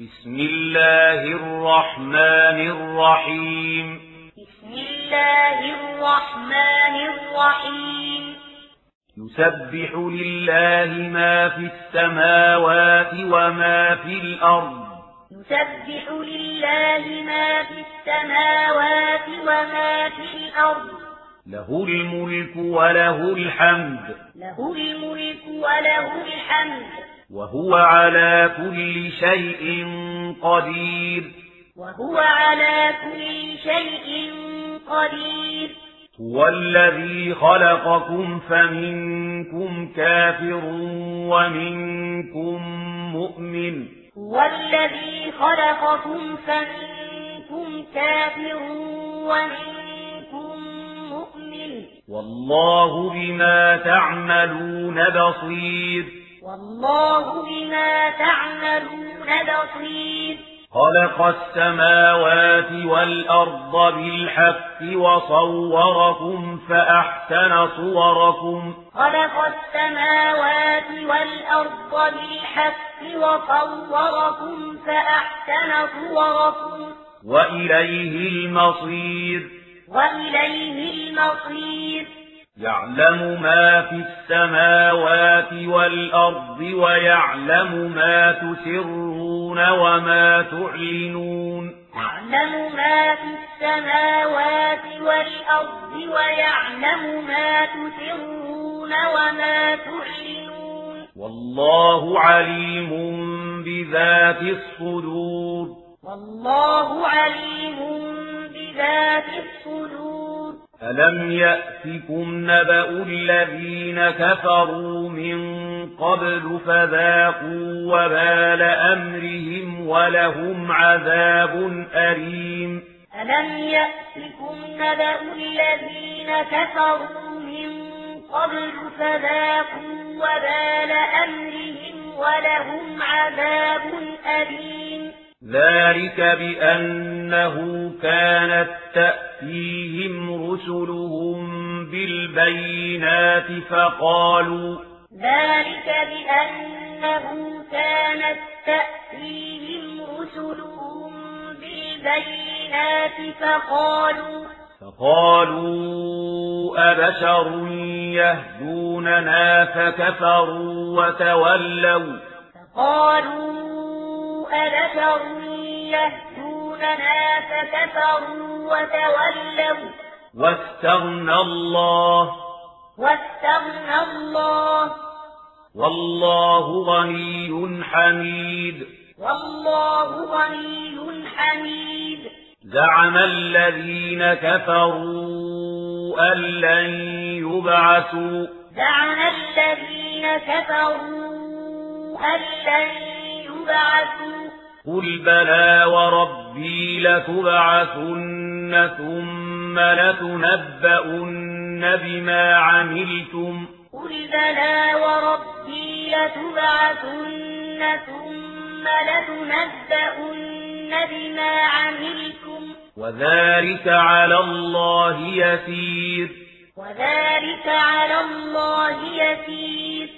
بسم الله الرحمن الرحيم. بسم الله الرحمن الرحيم. يسبح لله ما في السماوات وما في الأرض. يسبح لله ما في السماوات وما في الأرض. له الملك وله الحمد. له الملك وله الحمد. وهو على كل شيء قدير. وهو على كل شيء قدير. هو الذي خلقكم فمنكم كافر ومنكم مؤمن. هو الذي خلقكم فمنكم كافر ومنكم مؤمن. والله بما تعملون بصير. والله بما تعملون بصير. خلق السماوات والأرض بالحق وصوركم فأحسن صوركم. خلق السماوات والأرض بالحق وصوركم فأحسن صوركم. وإليه المصير. وإليه المصير. يعلم ما في السماوات والأرض ويعلم ما تسرون وما تعلنون. يعلم ما في السماوات والأرض ويعلم ما تسرون وما تعلنون. والله عليم بذات الصدور. والله عليم بذات الصدور. ألم يأتكم نبأ الذين كفروا من قبل فذاقوا وبال أمرهم ولهم عذاب أليم ألم يأتكم نبأ الذين كفروا من قبل فذاقوا وبال أمرهم ولهم عذاب أليم ذلك بأنه كانت تأتيهم رسلهم بالبينات فقالوا ذلك بأنه كانت تأتيهم رسلهم بالبينات فقالوا فقالوا أبشر يهدوننا فكفروا وتولوا فقالوا أبشر يهدوننا فكفروا وتولوا. واستغنى الله. واستغنى الله. والله غني حميد. والله غني حميد. زعم الذين كفروا أن لن يبعثوا. زعم الذين كفروا أن لن يبعثوا. قل بلى وربي لتبعثن ثم لتنبؤن بما عملتم قل بلى وربي لتبعثن ثم لتنبؤن بما عملتم وذلك على الله يسير وذلك على الله يسير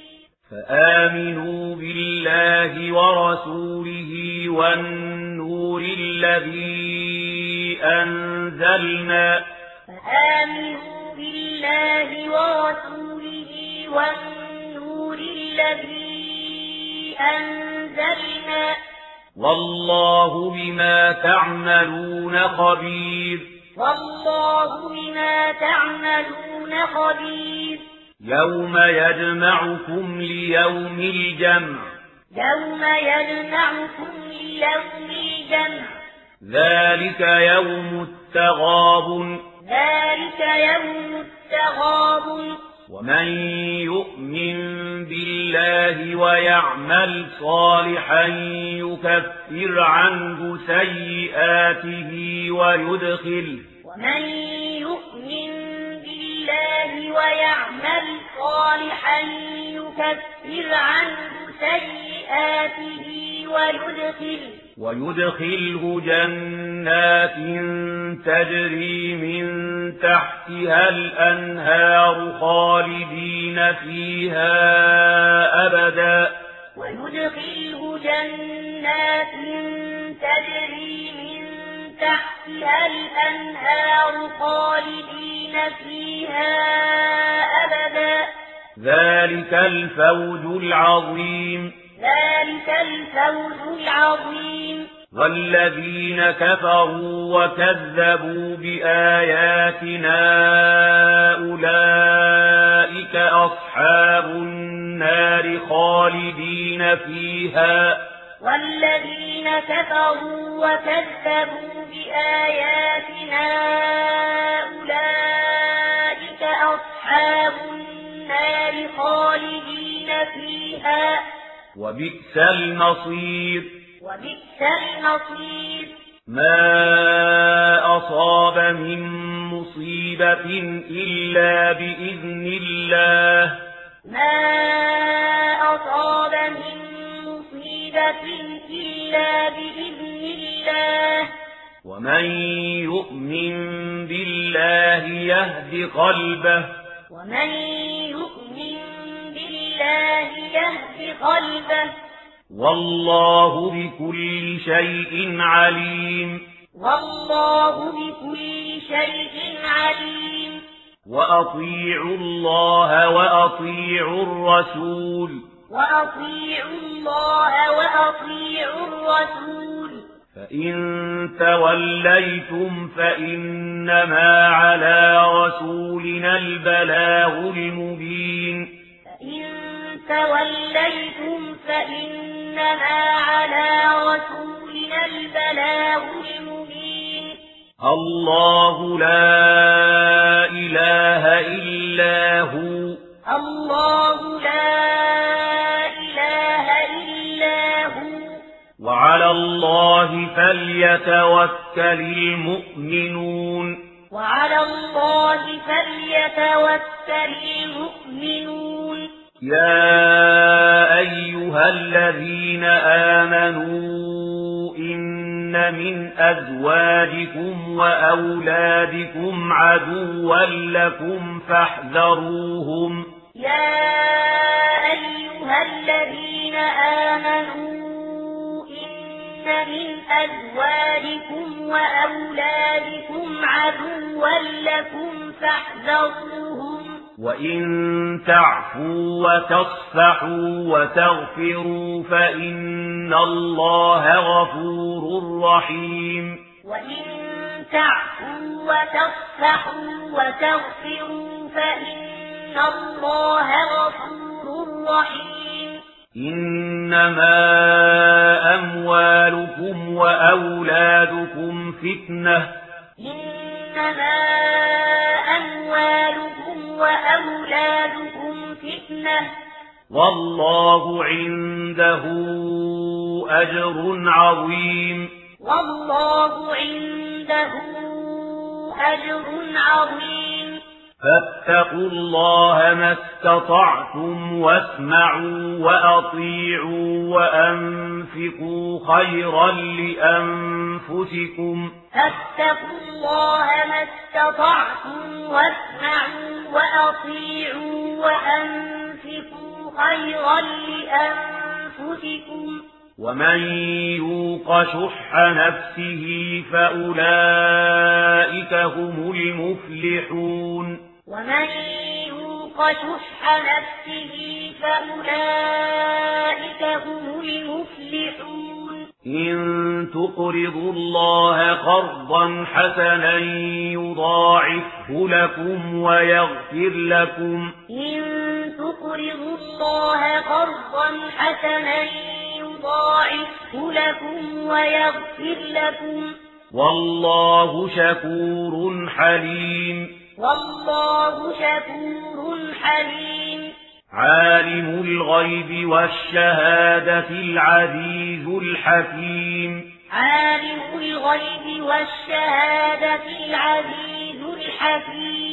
فآمنوا بالله ورسوله والنور الذي أنزلنا. فآمنوا بالله ورسوله والنور الذي أنزلنا. والله بما تعملون خبير. والله بما تعملون خبير. يوم يجمعكم ليوم الجمع. يوم يجمعكم ليوم الجمع. ذلك يوم التغاب ذلك يوم التغاب ومن يؤمن بالله ويعمل صالحا يكفر عنه سيئاته ويدخل ومن يؤمن بالله ويعمل صالحا يكفر عنه سيئاته ويدخل ويدخله جنات تجري من تحتها الأنهار خالدين فيها أبدا. ويدخله جنات تجري من تحتها الأنهار خالدين فيها أبدا ذلك الفوز العظيم ذلك الفوز العظيم والذين كفروا وكذبوا بآياتنا أولئك أصحاب النار خالدين فيها والذين كفروا وكذبوا بآياتنا أولئك أصحاب فيها وبئس المصير. وبئس المصير. ما أصاب من مصيبة إلا بإذن الله. ما أصاب من مصيبة إلا بإذن الله. ومن يؤمن بالله يهد قلبه. ومن يؤمن بالله يهد قلبه. والله بكل شيء عليم. والله بكل شيء عليم. وأطيعوا الله وأطيعوا الرسول. وأطيعوا الله وأطيعوا الرسول. فإن توليتم فإنما على رسولنا البلاغ المبين. فإن توليتم فإنما على رسولنا البلاغ المبين. الله لا إله إلا هو. الله لا إله إلا هو. وعلى الله فليتوكل المؤمنون. وعلى الله فليتوكل المؤمنون. يا أيها الذين آمنوا إن من أزواجكم وأولادكم عدوا لكم فاحذروهم يا أيها الذين آمنوا إن من أزواجكم وأولادكم عدوا لكم فاحذروهم وإن تعفوا وتصفحوا وتغفروا فإن الله غفور رحيم وإن تعفوا وتصفحوا وتغفروا فإن الله غفور رحيم إنما أموالكم وأولادكم فتنة إنما أموالكم وأولادكم فتنة. والله عنده أجر عظيم. والله عنده أجر عظيم. فاتقوا الله ما استطعتم واسمعوا وأطيعوا وأنفقوا خيرا لأنفسكم فاتقوا الله ما استطعتم واسمعوا وأطيعوا وأنفقوا خيرا لأنفسكم. ومن يوق شح نفسه فأولئك هم المفلحون. ومن يوق شح نفسه فأولئك هم المفلحون. إن تقرضوا الله قرضا حسنا يضاعفه لكم ويغفر لكم. إن تقرضوا الله قرضا حسنا يضاعفه لكم ويغفر لكم. والله شكور حليم. والله شكور حليم. عالم الغيب والشهادة العزيز الحكيم. عالم الغيب والشهادة العزيز الحكيم.